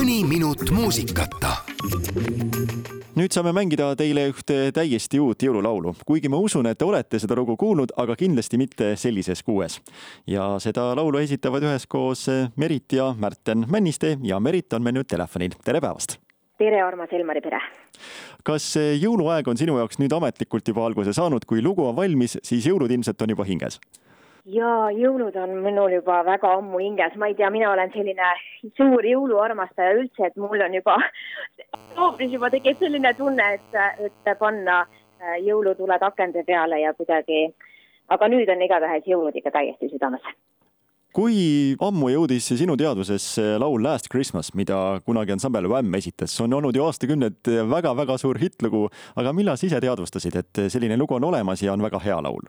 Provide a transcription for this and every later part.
mõni minut muusikata nüüd saame mängida teile ühte täiesti uut jõululaulu, kuigi ma usun, et te olete seda lugu kuulnud, aga kindlasti mitte sellises kuues. ja seda laulu esitavad üheskoos Merit ja Märten Männiste ja Merit on meil nüüd telefonil, tere päevast! tere, armas Elmari pere! kas jõuluaeg on sinu jaoks nüüd ametlikult juba alguse saanud, kui lugu on valmis, siis jõulud ilmselt on juba hinges? Jaa, jõulud on minul juba väga ammu hinges, ma ei tea, mina olen selline suur jõuluarmastaja üldse, et mul on juba, oktoobris juba tekib selline tunne, et, et panna äh, jõulutuled akende peale ja kuidagi, aga nüüd on igatahes jõulud ikka täiesti südames. Kui ammu jõudis sinu teadvusesse laul Last Christmas, mida kunagi ansambel Wham esitas, on olnud ju aastakümneid väga-väga suur hittlugu, aga millal sa ise teadvustasid, et selline lugu on olemas ja on väga hea laul?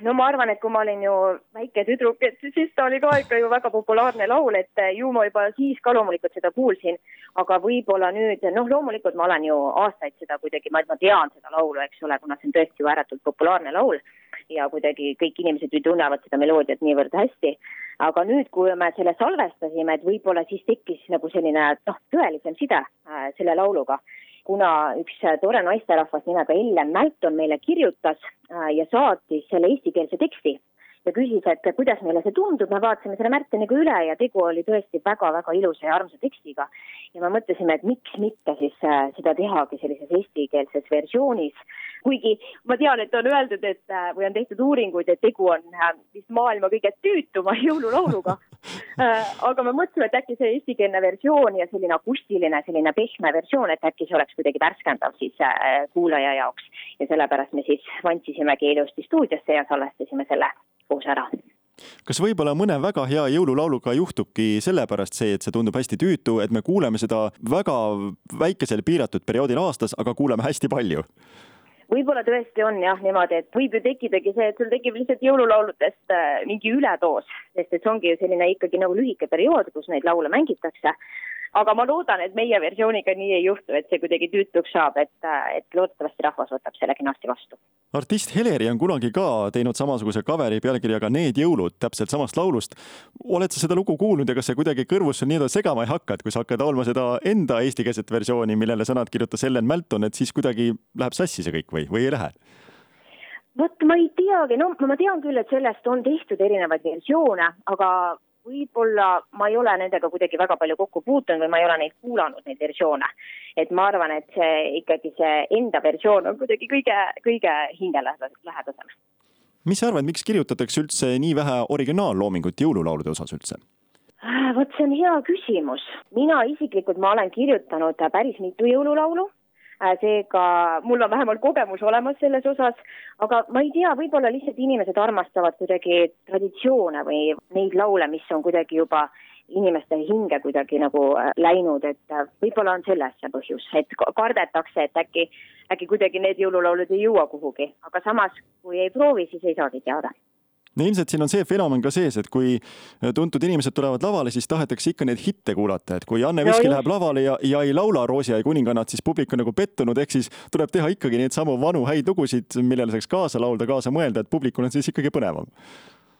No ma arvan, et kui ma olin ju väike tüdruk, et siis ta oli ka ikka ju väga populaarne laul, et ju ma juba siis ka loomulikult seda kuulsin, aga võib-olla nüüd, noh, loomulikult ma olen ju aastaid seda kuidagi, ma tean seda laulu, eks ole, kuna see on tõesti ju ääretult populaarne laul ja kuidagi kõik inimesed ju tunnevad seda meloodiat niivõrd hästi. aga nüüd, kui me selle salvestasime, et võib-olla siis tekkis nagu selline noh, tõelisem side äh, selle lauluga kuna üks tore naisterahvas nimega Ellen Mälton meile kirjutas äh, ja saatis selle eestikeelse teksti ja küsis, et kuidas meile see tundub, me vaatasime selle Märteniga üle ja tegu oli tõesti väga-väga ilusa ja armsa tekstiga. ja me mõtlesime, et miks mitte siis äh, seda tehagi sellises eestikeelses versioonis. Kuigi ma tean, et on öeldud, et äh, või on tehtud uuringuid, et tegu on äh, vist maailma kõige tüütuma jõululauluga. Aga me mõtlesime, et äkki see eestikeelne versioon ja selline akustiline, selline pehme versioon, et äkki see oleks kuidagi värskendav siis kuulaja jaoks. Ja sellepärast me siis vantsisimegi ilusti stuudiosse ja salvestasime selle koos ära kas võib-olla mõne väga hea jõululauluga juhtubki sellepärast see, et see tundub hästi tüütu, et me kuuleme seda väga väikesel piiratud perioodil aastas, aga kuuleme hästi palju? võib-olla tõesti on jah niimoodi, et võib ju tekkidagi see, et sul tekib lihtsalt jõululauludest äh, mingi üledoos, sest et see ongi ju selline ikkagi nagu lühike periood, kus neid laule mängitakse aga ma loodan, et meie versiooniga nii ei juhtu, et see kuidagi tüütuks saab, et, et loodetavasti rahvas võtab selle kenasti vastu. artist Heleri on kunagi ka teinud samasuguse coveri pealkirjaga Need jõulud täpselt samast laulust. oled sa seda lugu kuulnud ja kas see kuidagi kõrvus sul nii-öelda segama ei hakka, et kui sa hakkad laulma seda enda eestikeelset versiooni, millele sõnad kirjutas Ellen Mälton, et siis kuidagi läheb sassi see kõik või, või ei lähe? vot ma ei teagi, no ma tean küll, et sellest on tehtud erinevaid versioone, aga võib-olla ma ei ole nendega kuidagi väga palju kokku puutunud või ma ei ole neid kuulanud, neid versioone. et ma arvan, et see ikkagi see enda versioon on kuidagi kõige, kõige hingelähedasem. mis sa arvad, miks kirjutatakse üldse nii vähe originaalloomingut jõululaulude osas üldse? Äh, vot see on hea küsimus. mina isiklikult, ma olen kirjutanud päris mitu jõululaulu seega mul on vähemalt kogemus olemas selles osas, aga ma ei tea, võib-olla lihtsalt inimesed armastavad kuidagi traditsioone või neid laule, mis on kuidagi juba inimeste hinge kuidagi nagu äh, läinud, et äh, võib-olla on selles see põhjus, et kardetakse, et äkki, äkki kuidagi need jõululaulud ei jõua kuhugi, aga samas, kui ei proovi, siis ei saagi teada no ilmselt siin on see fenomen ka sees, et kui tuntud inimesed tulevad lavale, siis tahetakse ikka neid hitte kuulata, et kui Anne Veski läheb lavale ja, ja ei laula Roosiai kuningannat, siis publik on nagu pettunud, ehk siis tuleb teha ikkagi neid samu vanu häid lugusid, millele saaks kaasa laulda, kaasa mõelda, et publikul on siis ikkagi põnevam.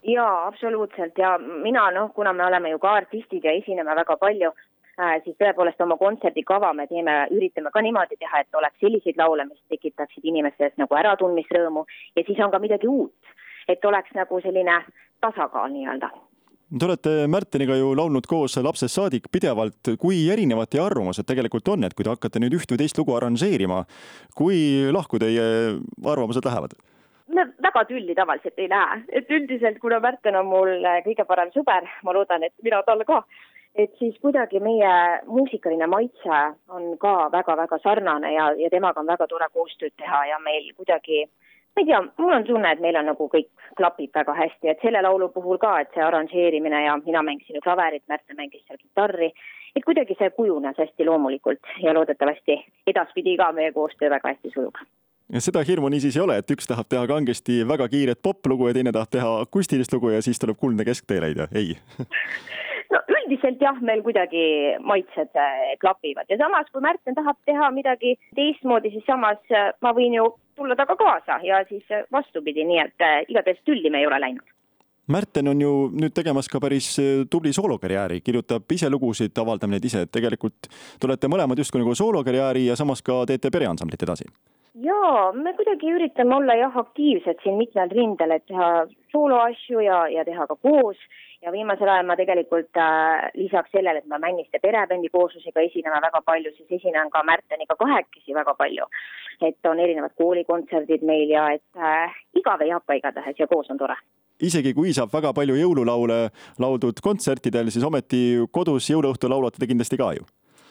Jaa, absoluutselt. Ja mina noh, kuna me oleme ju ka artistid ja esineme väga palju äh,, siis tõepoolest oma kontserdikava me teeme, üritame ka niimoodi teha, et oleks selliseid laule, mis tekitaksid inimestes nagu äratundmisrõõmu. Ja siis on ka midagi uut et oleks nagu selline tasakaal nii-öelda. Te olete Märteniga ju laulnud koos lapsest saadik pidevalt, kui erinevad teie arvamused tegelikult on, et kui te hakkate nüüd üht või teist lugu arranžeerima, kui lahku teie arvamused lähevad? no väga tülli tavaliselt ei lähe, et üldiselt, kuna Märten on mul kõige parem sõber, ma loodan, et mina talle ka, et siis kuidagi meie muusikaline maitse on ka väga-väga sarnane ja, ja temaga on väga tore koostööd teha ja meil kuidagi äh, ma ei tea, mul on tunne, et meil on nagu kõik klapib väga hästi, et selle laulu puhul ka, et see arranžeerimine ja mina mängisin ju klaverit, Märten mängis seal kitarri, et kuidagi see kujunes hästi loomulikult ja loodetavasti edaspidi ka meie koostöö väga hästi sujub. Ja seda hirmu niisiis ei ole, et üks tahab teha kangesti väga kiiret poplugu ja teine tahab teha akustilist lugu ja siis tuleb kuldne kesktee leida, ei. No üldiselt jah, meil kuidagi maitsed äh, klapivad. Ja samas, kui Märten tahab teha midagi teistmoodi, siis samas äh, ma võin ju tulla temaga kaasa ja siis äh, vastupidi, nii et igatahes tülli me ei ole läinud. Märten on ju nüüd tegemas ka päris äh, tubli soolokarjääri, kirjutab ise lugusid, avaldab neid ise, et tegelikult te olete mõlemad justkui nagu soolokarjääri ja samas ka teete pereansamblit edasi. Jaa, me kuidagi üritame olla jah, aktiivsed siin mitmel rindel, et teha sooloasju ja, ja teha ka koos ja viimasel ajal ma tegelikult äh, lisaks sellele, et ma Männiste perebändi kooslusega esineme väga palju, siis esinen ka Märteniga kahekesi väga palju. et on erinevad koolikontserdid meil ja et äh, igav ei hakka igatahes ja koos on tore isegi kui saab väga palju jõululaule lauldud kontsertidel, siis ometi kodus jõuluõhtu laulate te kindlasti ka ju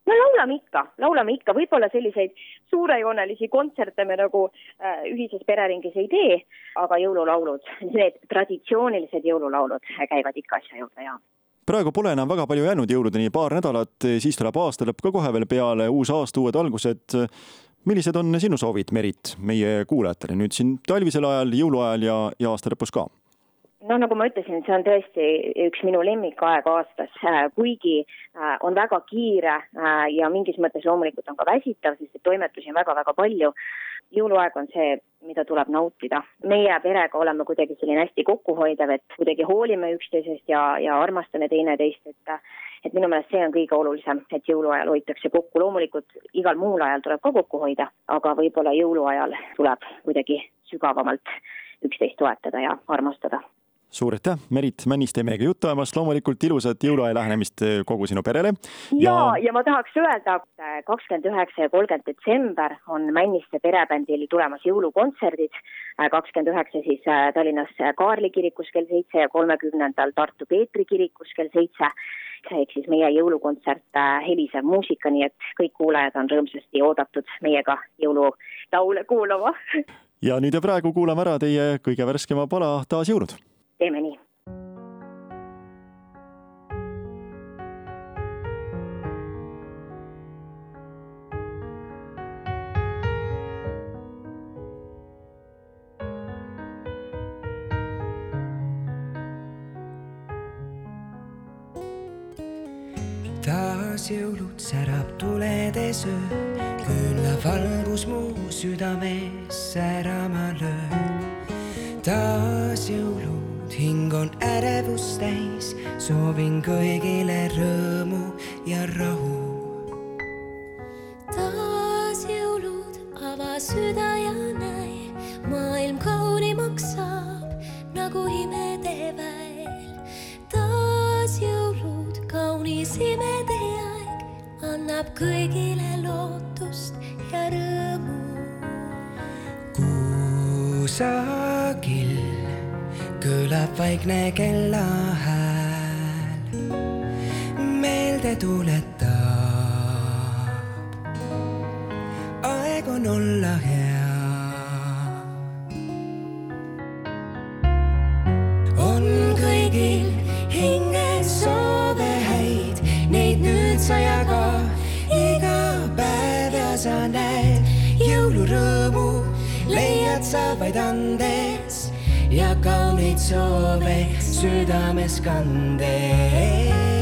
no laulame ikka, laulame ikka, võib-olla selliseid suurejoonelisi kontserte me nagu äh, ühises pereringis ei tee, aga jõululaulud, need traditsioonilised jõululaulud käivad ikka asja juurde ja praegu pole enam väga palju jäänud jõuludeni, paar nädalat, siis tuleb aasta lõpp ka kohe veel peale, uus aasta, uued algused. millised on sinu soovid, Merit, meie kuulajatele nüüd siin talvisel ajal, jõuluajal ja, ja aasta lõpus ka? Noh, nagu ma ütlesin, see on tõesti üks minu lemmikaeg aastas, äh, kuigi äh, on väga kiire äh, ja mingis mõttes loomulikult on ka väsitav, sest et toimetusi on väga-väga palju. jõuluaeg on see, mida tuleb nautida. meie perega oleme kuidagi selline hästi kokkuhoidev, et kuidagi hoolime üksteisest ja, ja armastame teineteist, et et minu meelest see on kõige olulisem, et jõuluajal hoitakse kokku, loomulikult igal muul ajal tuleb ka kokku hoida, aga võib-olla jõuluajal tuleb kuidagi sügavamalt üksteist toetada ja armastada suur aitäh, Merit Männiste meiega juttu ajamast, loomulikult ilusat jõuluaja lähenemist eh, kogu sinu perele. ja, ja, ja ma tahaks öelda, et kakskümmend üheksa ja kolmkümmend detsember on Männiste perebändil tulemas jõulukontserdid. kakskümmend üheksa siis äh, Tallinnas Kaarli kirikus kell seitse ja kolmekümnendal Tartu Peetri kirikus kell seitse ehk siis meie jõulukontsert äh, helisev muusika, nii et kõik kuulajad on rõõmsasti oodatud meiega jõululaule kuulama. ja nüüd ja praegu kuulame ära teie kõige värskema pala Taas jõulud teeme nii. taas jõulud särab tuledes öö, küünlavalgus mu südames särama lööb. taas jõulud hing on ärevust täis, soovin kõigile rõõmu ja rahu. taas jõulud, ava süda ja näe, maailm kaunimaks saab nagu imede väel. taas jõulud, kaunis imede aeg, annab kõigile lootust ja rõõmu. kusagil kõlab vaikne kellahääl, meelde tuletab, aeg on olla hea. on kõigil hinges soove häid, neid nüüd sa jaga iga päev ja sa näed. Jõulurõõmu, leiad sa vaid andes ja kauneid soove südames kandes.